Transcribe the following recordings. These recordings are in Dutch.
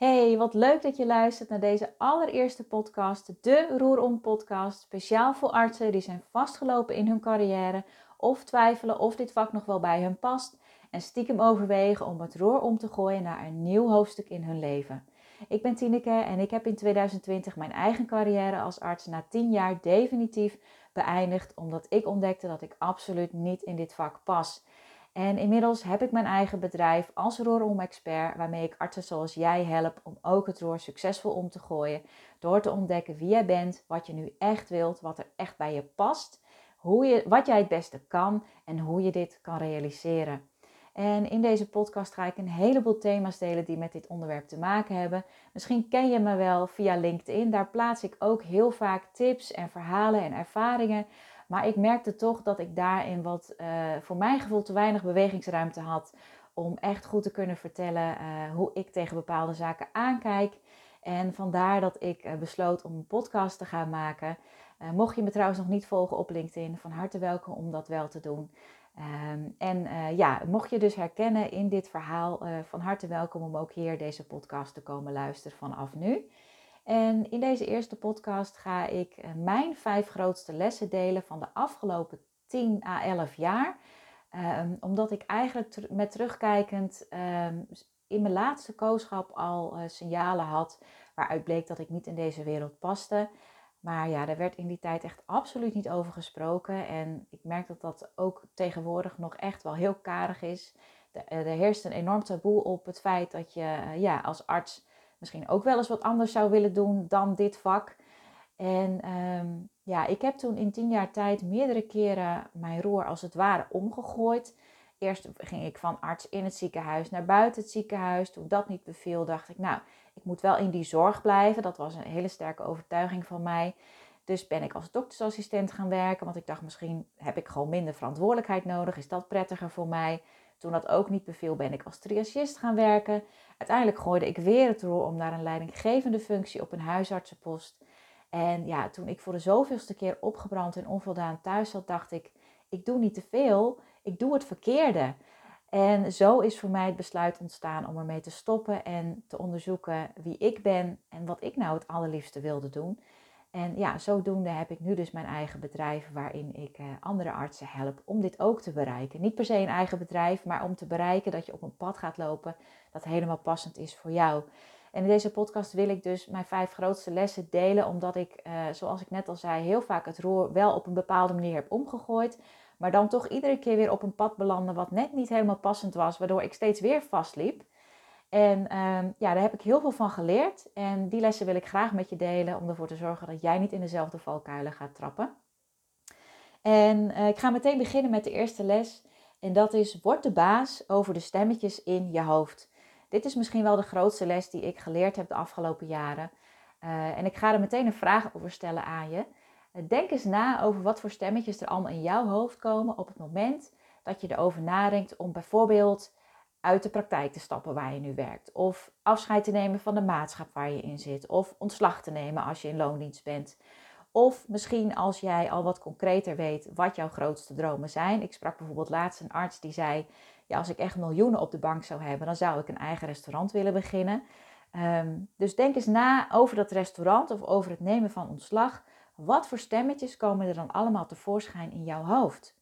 Hey, wat leuk dat je luistert naar deze allereerste podcast, de Roerom podcast, speciaal voor artsen die zijn vastgelopen in hun carrière of twijfelen of dit vak nog wel bij hun past en stiekem overwegen om het roer om te gooien naar een nieuw hoofdstuk in hun leven. Ik ben Tineke en ik heb in 2020 mijn eigen carrière als arts na 10 jaar definitief beëindigd omdat ik ontdekte dat ik absoluut niet in dit vak pas. En inmiddels heb ik mijn eigen bedrijf als Roorom-expert, waarmee ik artsen zoals jij help om ook het roer succesvol om te gooien. Door te ontdekken wie jij bent, wat je nu echt wilt, wat er echt bij je past, hoe je, wat jij het beste kan en hoe je dit kan realiseren. En in deze podcast ga ik een heleboel thema's delen die met dit onderwerp te maken hebben. Misschien ken je me wel via LinkedIn. Daar plaats ik ook heel vaak tips en verhalen en ervaringen maar ik merkte toch dat ik daarin wat uh, voor mijn gevoel te weinig bewegingsruimte had om echt goed te kunnen vertellen uh, hoe ik tegen bepaalde zaken aankijk. En vandaar dat ik uh, besloot om een podcast te gaan maken. mocht je me trouwens nog niet volgen op LinkedIn, van harte welkom om dat wel te doen. Um, en ja, mocht je dus herkennen in dit verhaal, van harte welkom om ook hier deze podcast te komen luisteren vanaf nu. En in deze eerste podcast ga ik eh, mijn vijf grootste lessen delen van de afgelopen 10 à 11 jaar. Um, omdat ik eigenlijk met terugkijkend um, in mijn laatste kooschap al uh, signalen had waaruit bleek dat ik niet in deze wereld paste. Maar ja, daar werd in die tijd echt absoluut niet over gesproken. En ik merk dat dat ook tegenwoordig nog echt wel heel karig is. Eh, er heerst een enorm taboe op het feit dat je ja, als arts misschien ook wel eens wat anders zou willen doen dan dit vak. En ehm, ja, ik heb toen in tien jaar tijd meerdere keren mijn roer als het ware omgegooid. Eerst ging ik van arts in het ziekenhuis naar buiten het ziekenhuis. Toen dat niet beviel, dacht ik, nou, ik moet wel in die zorg blijven. Dat was een hele sterke overtuiging van mij. Dus ben ik als doktersassistent gaan werken, want ik dacht misschien heb ik gewoon minder verantwoordelijkheid nodig. Is dat prettiger voor mij? Toen dat ook niet beviel, ben ik als triagist gaan werken. Uiteindelijk gooide ik weer het roer om naar een leidinggevende functie op een huisartsenpost. En ja, toen ik voor de zoveelste keer opgebrand en onvoldaan thuis zat, dacht ik: ik doe niet te veel, ik doe het verkeerde. En zo is voor mij het besluit ontstaan om ermee te stoppen en te onderzoeken wie ik ben en wat ik nou het allerliefste wilde doen. En ja, zodoende heb ik nu dus mijn eigen bedrijf waarin ik eh, andere artsen help om dit ook te bereiken. Niet per se een eigen bedrijf, maar om te bereiken dat je op een pad gaat lopen dat helemaal passend is voor jou. En in deze podcast wil ik dus mijn vijf grootste lessen delen, omdat ik, eh, zoals ik net al zei, heel vaak het roer wel op een bepaalde manier heb omgegooid, maar dan toch iedere keer weer op een pad belanden wat net niet helemaal passend was, waardoor ik steeds weer vastliep. En ehm, ja, daar heb ik heel veel van geleerd. En die lessen wil ik graag met je delen om ervoor te zorgen dat jij niet in dezelfde valkuilen gaat trappen. En uh, ik ga meteen beginnen met de eerste les. En dat is: word de baas over de stemmetjes in je hoofd. Dit is misschien wel de grootste les die ik geleerd heb de afgelopen jaren. Uh, en ik ga er meteen een vraag over stellen aan je. Uh, denk eens na over wat voor stemmetjes er allemaal in jouw hoofd komen op het moment dat je erover nadenkt om bijvoorbeeld uit de praktijk te stappen waar je nu werkt. Of afscheid te nemen van de maatschap waar je in zit. Of ontslag te nemen als je in loondienst bent. Of misschien als jij al wat concreter weet wat jouw grootste dromen zijn. Ik sprak bijvoorbeeld laatst een arts die zei: ja, als ik echt miljoenen op de bank zou hebben, dan zou ik een eigen restaurant willen beginnen. Ehm, dus denk eens na over dat restaurant of over het nemen van ontslag. Wat voor stemmetjes komen er dan allemaal tevoorschijn in jouw hoofd?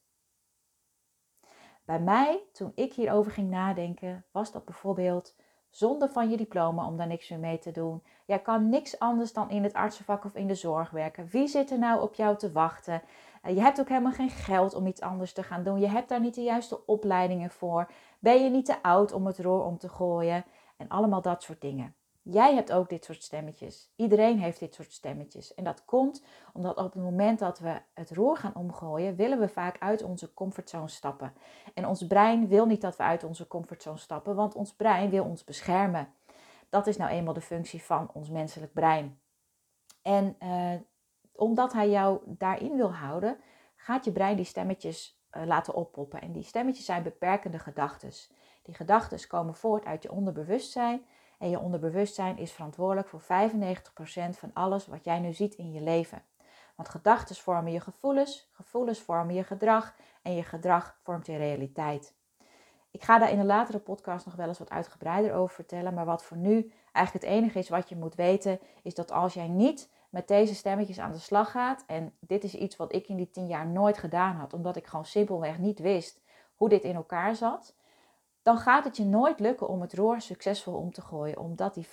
Bij mij, toen ik hierover ging nadenken, was dat bijvoorbeeld zonder van je diploma om daar niks meer mee te doen. Jij kan niks anders dan in het artsenvak of in de zorg werken. Wie zit er nou op jou te wachten? Eh, je hebt ook helemaal geen geld om iets anders te gaan doen. Je hebt daar niet de juiste opleidingen voor. Ben je niet te oud om het roer om te gooien? En allemaal dat soort dingen. Jij hebt ook dit soort stemmetjes. Iedereen heeft dit soort stemmetjes. En dat komt omdat op het moment dat we het roer gaan omgooien, willen we vaak uit onze comfortzone stappen. En ons brein wil niet dat we uit onze comfortzone stappen, want ons brein wil ons beschermen. Dat is nou eenmaal de functie van ons menselijk brein. En eh, omdat hij jou daarin wil houden, gaat je brein die stemmetjes uh, laten oppoppen. En die stemmetjes zijn beperkende gedachten. Die gedachten komen voort uit je onderbewustzijn en je onderbewustzijn is verantwoordelijk voor 95% van alles wat jij nu ziet in je leven. Want gedachten vormen je gevoelens, gevoelens vormen je gedrag en je gedrag vormt je realiteit. Ik ga daar in een latere podcast nog wel eens wat uitgebreider over vertellen. Maar wat voor nu eigenlijk het enige is wat je moet weten, is dat als jij niet met deze stemmetjes aan de slag gaat. En dit is iets wat ik in die tien jaar nooit gedaan had, omdat ik gewoon simpelweg niet wist hoe dit in elkaar zat. Dan gaat het je nooit lukken om het roer succesvol om te gooien, omdat die 95%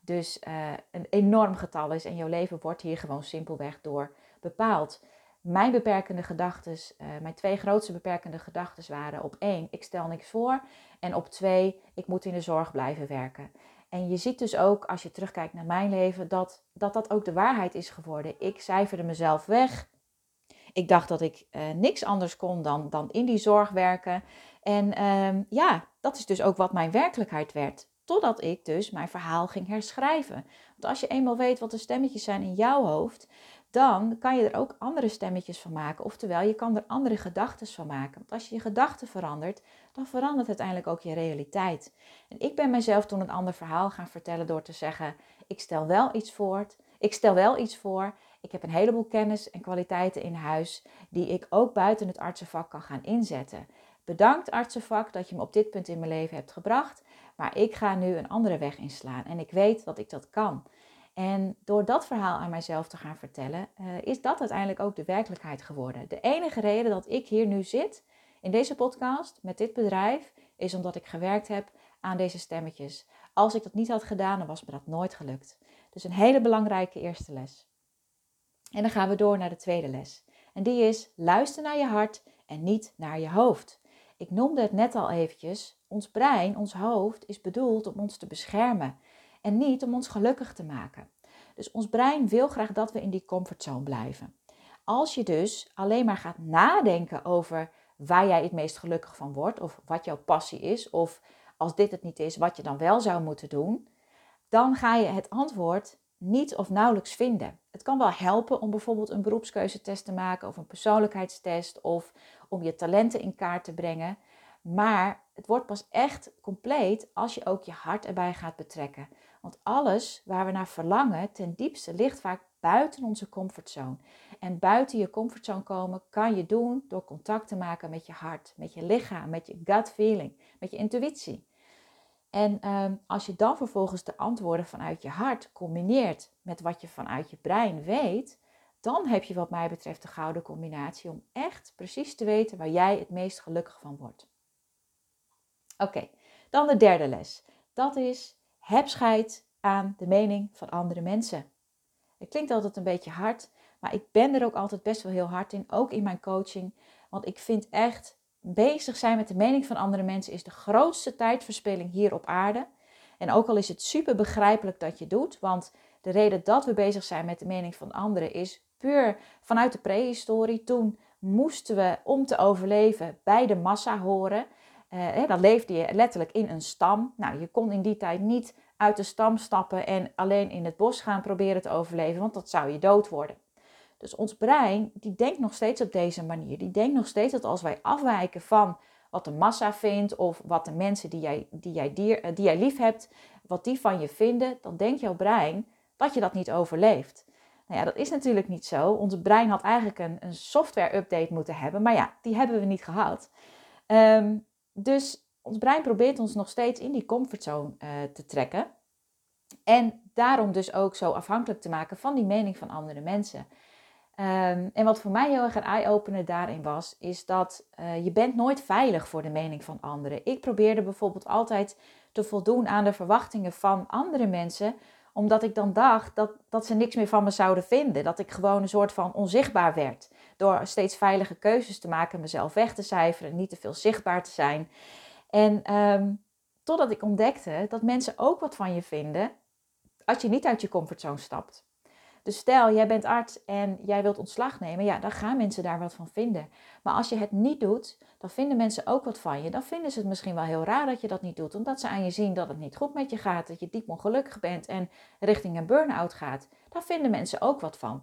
dus uh, een enorm getal is en jouw leven wordt hier gewoon simpelweg door bepaald. Mijn beperkende gedachten, uh, mijn twee grootste beperkende gedachten waren op één, ik stel niks voor. En op twee, ik moet in de zorg blijven werken. En je ziet dus ook, als je terugkijkt naar mijn leven, dat dat, dat ook de waarheid is geworden. Ik cijferde mezelf weg. Ik dacht dat ik uh, niks anders kon dan, dan in die zorg werken. En uh, ja, dat is dus ook wat mijn werkelijkheid werd. Totdat ik dus mijn verhaal ging herschrijven. Want als je eenmaal weet wat de stemmetjes zijn in jouw hoofd, dan kan je er ook andere stemmetjes van maken. Oftewel, je kan er andere gedachten van maken. Want als je je gedachten verandert, dan verandert uiteindelijk ook je realiteit. En ik ben mezelf toen een ander verhaal gaan vertellen door te zeggen: ik stel wel iets voor. Ik stel wel iets voor. Ik heb een heleboel kennis en kwaliteiten in huis die ik ook buiten het artsenvak kan gaan inzetten. Bedankt artsenvak dat je me op dit punt in mijn leven hebt gebracht, maar ik ga nu een andere weg inslaan en ik weet dat ik dat kan. En door dat verhaal aan mijzelf te gaan vertellen, uh, is dat uiteindelijk ook de werkelijkheid geworden. De enige reden dat ik hier nu zit in deze podcast met dit bedrijf, is omdat ik gewerkt heb aan deze stemmetjes. Als ik dat niet had gedaan, dan was me dat nooit gelukt. Dus een hele belangrijke eerste les. En dan gaan we door naar de tweede les. En die is luister naar je hart en niet naar je hoofd. Ik noemde het net al eventjes. Ons brein, ons hoofd, is bedoeld om ons te beschermen en niet om ons gelukkig te maken. Dus ons brein wil graag dat we in die comfortzone blijven. Als je dus alleen maar gaat nadenken over waar jij het meest gelukkig van wordt, of wat jouw passie is, of als dit het niet is, wat je dan wel zou moeten doen, dan ga je het antwoord niet of nauwelijks vinden. Het kan wel helpen om bijvoorbeeld een beroepskeuzetest te maken of een persoonlijkheidstest of om je talenten in kaart te brengen. Maar het wordt pas echt compleet als je ook je hart erbij gaat betrekken. Want alles waar we naar verlangen, ten diepste, ligt vaak buiten onze comfortzone. En buiten je comfortzone komen kan je doen door contact te maken met je hart, met je lichaam, met je gut feeling, met je intuïtie. En ehm, als je dan vervolgens de antwoorden vanuit je hart combineert met wat je vanuit je brein weet, dan heb je wat mij betreft de gouden combinatie om echt precies te weten waar jij het meest gelukkig van wordt. Oké, dan de derde les. Dat is heb scheid aan de mening van andere mensen. Het klinkt altijd een beetje hard, maar ik ben er ook altijd best wel heel hard in, ook in mijn coaching. Want ik vind echt bezig zijn met de mening van andere mensen is de grootste tijdverspilling hier op aarde. En ook al is het super begrijpelijk dat je doet, want de reden dat we bezig zijn met de mening van anderen is puur vanuit de prehistorie. Toen moesten we, om te overleven, bij de massa horen. Uh, dan leefde je letterlijk in een stam. Nou, je kon in die tijd niet uit de stam stappen en alleen in het bos gaan proberen te overleven, want dat zou je dood worden. Dus ons brein, die denkt nog steeds op deze manier. Die denkt nog steeds dat als wij afwijken van wat de massa vindt of wat de mensen die jij, die jij, dier, eh, die jij lief hebt, wat die van je vinden, dan denkt jouw brein dat je dat niet overleeft. Nou ja, dat is natuurlijk niet zo. Ons brein had eigenlijk een, een software-update moeten hebben, maar ja, die hebben we niet gehad. Um, dus ons brein probeert ons nog steeds in die comfortzone uh, te trekken. En daarom dus ook zo afhankelijk te maken van die mening van andere mensen. Um, en wat voor mij heel erg een eye-opener daarin was, is dat uh, je bent nooit veilig voor de mening van anderen. Ik probeerde bijvoorbeeld altijd te voldoen aan de verwachtingen van andere mensen, omdat ik dan dacht dat, dat ze niks meer van me zouden vinden. Dat ik gewoon een soort van onzichtbaar werd. Door steeds veilige keuzes te maken, mezelf weg te cijferen, niet te veel zichtbaar te zijn. En um, totdat ik ontdekte dat mensen ook wat van je vinden als je niet uit je comfortzone stapt. Dus stel, jij bent arts en jij wilt ontslag nemen, ja, dan gaan mensen daar wat van vinden. Maar als je het niet doet, dan vinden mensen ook wat van je. Dan vinden ze het misschien wel heel raar dat je dat niet doet, omdat ze aan je zien dat het niet goed met je gaat, dat je diep ongelukkig bent en richting een burn-out gaat. Daar vinden mensen ook wat van.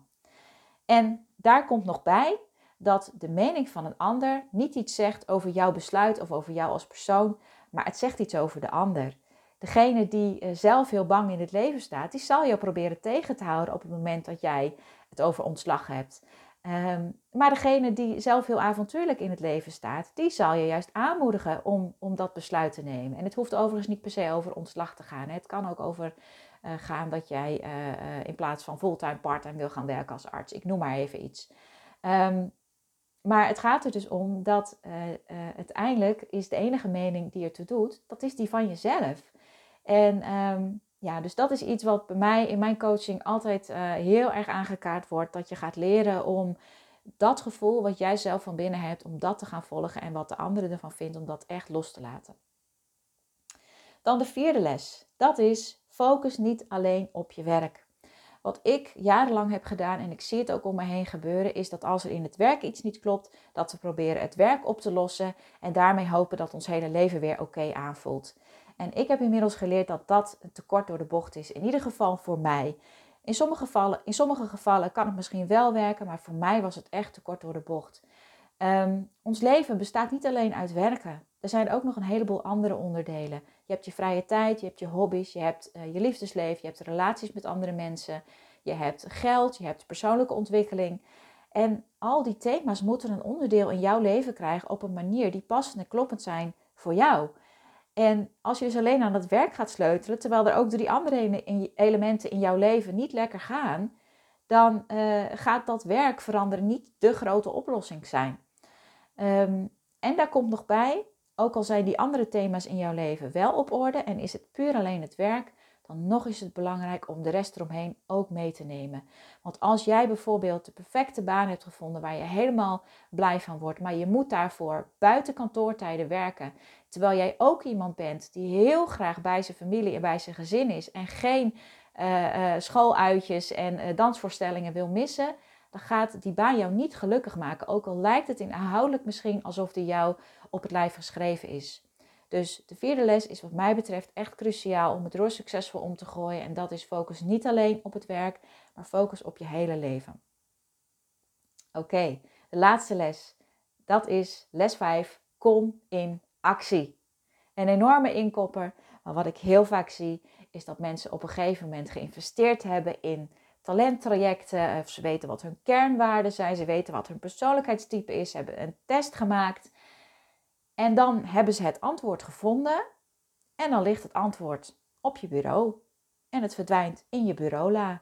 En daar komt nog bij dat de mening van een ander niet iets zegt over jouw besluit of over jou als persoon, maar het zegt iets over de ander. Degene die eh, zelf heel bang in het leven staat, die zal jou proberen tegen te houden op het moment dat jij het over ontslag hebt. Ehm, maar degene die zelf heel avontuurlijk in het leven staat, die zal je juist aanmoedigen om, om dat besluit te nemen. En het hoeft overigens niet per se over ontslag te gaan. Het kan ook over uh, gaan dat jij uh, in plaats van fulltime parttime wil gaan werken als arts. Ik noem maar even iets. Um, maar het gaat er dus om dat uiteindelijk is de enige mening die ertoe doet, dat is die van jezelf. En um, ja, dus dat is iets wat bij mij in mijn coaching altijd uh, heel erg aangekaart wordt. Dat je gaat leren om dat gevoel wat jij zelf van binnen hebt, om dat te gaan volgen. En wat de andere ervan vindt, om dat echt los te laten. Dan de vierde les. Dat is focus niet alleen op je werk. Wat ik jarenlang heb gedaan en ik zie het ook om me heen gebeuren, is dat als er in het werk iets niet klopt, dat we proberen het werk op te lossen en daarmee hopen dat ons hele leven weer oké aanvoelt. En ik heb inmiddels geleerd dat dat een tekort door de bocht is. In ieder geval voor mij. In sommige gevallen, in sommige gevallen kan het misschien wel werken, maar voor mij was het echt tekort door de bocht. Ehm, ons leven bestaat niet alleen uit werken. Er zijn ook nog een heleboel andere onderdelen. Je hebt je vrije tijd, je hebt je hobby's, je hebt uh, je liefdesleven, je hebt relaties met andere mensen, je hebt geld, je hebt persoonlijke ontwikkeling. En al die thema's moeten een onderdeel in jouw leven krijgen op een manier die passend en kloppend zijn voor jou. En als je dus alleen aan het werk gaat sleutelen, terwijl er ook drie andere elementen in jouw leven niet lekker gaan, dan uh, gaat dat werk veranderen niet de grote oplossing zijn. Um, en daar komt nog bij, ook al zijn die andere thema's in jouw leven wel op orde en is het puur alleen het werk, dan nog is het belangrijk om de rest eromheen ook mee te nemen. Want als jij bijvoorbeeld de perfecte baan hebt gevonden waar je helemaal blij van wordt, maar je moet daarvoor buiten kantoortijden werken, terwijl jij ook iemand bent die heel graag bij zijn familie en bij zijn gezin is en geen uh, uh, schooluitjes en uh, dansvoorstellingen wil missen, dan gaat die baan jou niet gelukkig maken. Ook al lijkt het inhoudelijk misschien alsof die jou op het lijf geschreven is. Dus de vierde les is wat mij betreft echt cruciaal om het roer succesvol om te gooien. En dat is focus niet alleen op het werk, maar focus op je hele leven. Oké, de laatste les. Dat is les 5. Kom in actie. Een enorme inkopper. Maar wat ik heel vaak zie, is dat mensen op een gegeven moment geïnvesteerd hebben in talenttrajecten. Of ze weten wat hun kernwaarden zijn. Ze weten wat hun persoonlijkheidstype is. Ze hebben een test gemaakt. En dan hebben ze het antwoord gevonden en dan ligt het antwoord op je bureau en het verdwijnt in je bureaula.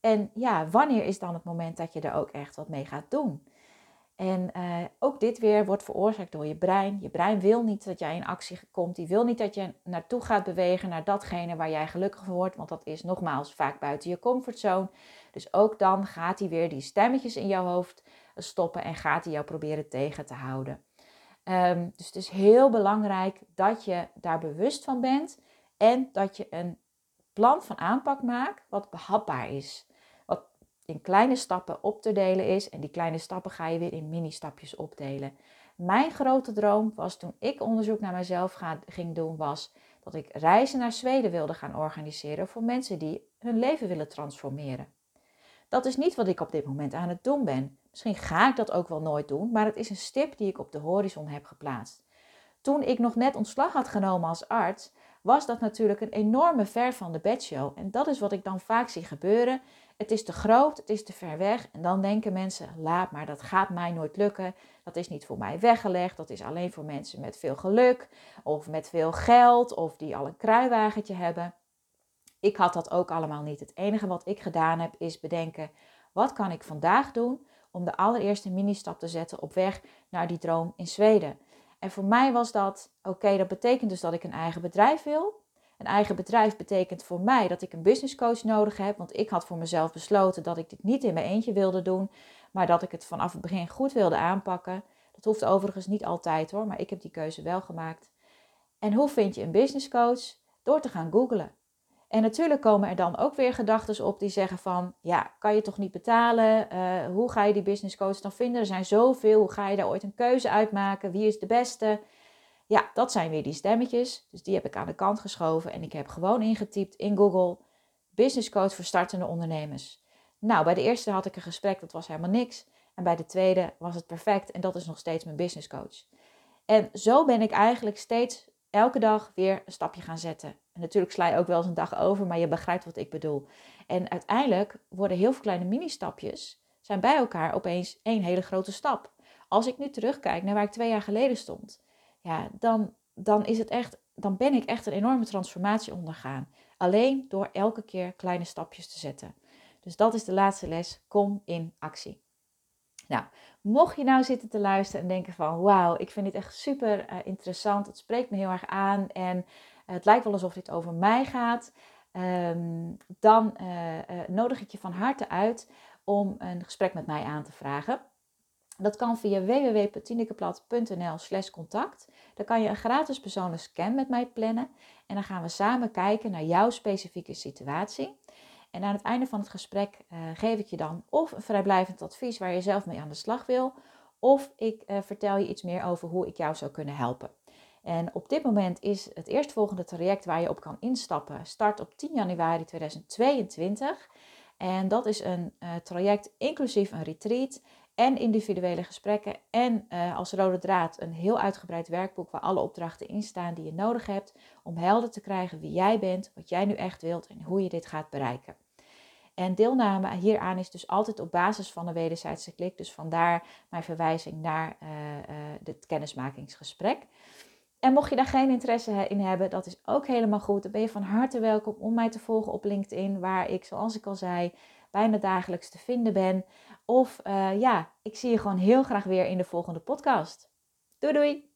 En ja, wanneer is dan het moment dat je er ook echt wat mee gaat doen? En uh, ook dit weer wordt veroorzaakt door je brein. Je brein wil niet dat jij in actie komt. Die wil niet dat je naartoe gaat bewegen naar datgene waar jij gelukkig van wordt. Want dat is nogmaals vaak buiten je comfortzone. Dus ook dan gaat hij weer die stemmetjes in jouw hoofd stoppen en gaat hij jou proberen tegen te houden. Um, dus het is heel belangrijk dat je daar bewust van bent en dat je een plan van aanpak maakt wat behapbaar is. Wat in kleine stappen op te delen is en die kleine stappen ga je weer in mini-stapjes opdelen. Mijn grote droom was toen ik onderzoek naar mezelf ging doen, was dat ik reizen naar Zweden wilde gaan organiseren voor mensen die hun leven willen transformeren. Dat is niet wat ik op dit moment aan het doen ben. Misschien ga ik dat ook wel nooit doen, maar het is een stip die ik op de horizon heb geplaatst. Toen ik nog net ontslag had genomen als arts, was dat natuurlijk een enorme ver van de bedshow. En dat is wat ik dan vaak zie gebeuren. Het is te groot, het is te ver weg. En dan denken mensen, laat maar, dat gaat mij nooit lukken. Dat is niet voor mij weggelegd. Dat is alleen voor mensen met veel geluk of met veel geld of die al een kruiwagentje hebben. Ik had dat ook allemaal niet. Het enige wat ik gedaan heb is bedenken, wat kan ik vandaag doen om de allereerste mini-stap te zetten op weg naar die droom in Zweden. En voor mij was dat, oké, dat betekent dus dat ik een eigen bedrijf wil. Een eigen bedrijf betekent voor mij dat ik een business coach nodig heb, want ik had voor mezelf besloten dat ik dit niet in mijn eentje wilde doen, maar dat ik het vanaf het begin goed wilde aanpakken. Dat hoeft overigens niet altijd hoor, maar ik heb die keuze wel gemaakt. En hoe vind je een business coach? Door te gaan googlen. En natuurlijk komen er dan ook weer gedachten op die zeggen van, ja, kan je toch niet betalen? Uh, hoe ga je die business coach dan vinden? Er zijn zoveel, hoe ga je daar ooit een keuze uitmaken? Wie is de beste? Ja, dat zijn weer die stemmetjes. Dus die heb ik aan de kant geschoven en ik heb gewoon ingetypt in Google, business coach voor startende ondernemers. Nou, bij de eerste had ik een gesprek, dat was helemaal niks. En bij de tweede was het perfect en dat is nog steeds mijn business coach. En zo ben ik eigenlijk steeds elke dag weer een stapje gaan zetten. En natuurlijk sla je ook wel eens een dag over, maar je begrijpt wat ik bedoel. En uiteindelijk worden heel veel kleine mini-stapjes, zijn bij elkaar opeens één hele grote stap. Als ik nu terugkijk naar waar ik twee jaar geleden stond, ja, dan, dan is het echt, dan ben ik echt een enorme transformatie ondergaan. Alleen door elke keer kleine stapjes te zetten. Dus dat is de laatste les. Kom in actie. Nou, mocht je nou zitten te luisteren en denken van wauw, ik vind dit echt super uh, interessant. Het spreekt me heel erg aan en het lijkt wel alsof dit over mij gaat. Ehm, dan uh, nodig ik je van harte uit om een gesprek met mij aan te vragen. Dat kan via www.tinekeplaat.nl slash contact. Dan kan je een gratis persoonlijke scan met mij plannen. En dan gaan we samen kijken naar jouw specifieke situatie. En aan het einde van het gesprek uh, geef ik je dan of een vrijblijvend advies waar je zelf mee aan de slag wil. Of ik uh, vertel je iets meer over hoe ik jou zou kunnen helpen. En op dit moment is het eerstvolgende traject waar je op kan instappen, start op 10 januari 2022. En dat is een uh, traject inclusief een retreat en individuele gesprekken. En als rode draad een heel uitgebreid werkboek waar alle opdrachten in staan die je nodig hebt om helder te krijgen wie jij bent, wat jij nu echt wilt en hoe je dit gaat bereiken. En deelname hieraan is dus altijd op basis van een wederzijdse klik. Dus vandaar mijn verwijzing naar uh, uh, het kennismakingsgesprek. En mocht je daar geen interesse in hebben, dat is ook helemaal goed. Dan ben je van harte welkom om mij te volgen op LinkedIn, waar ik, zoals ik al zei, bijna dagelijks te vinden ben. Of uh, ja, ik zie je gewoon heel graag weer in de volgende podcast. Doei doei!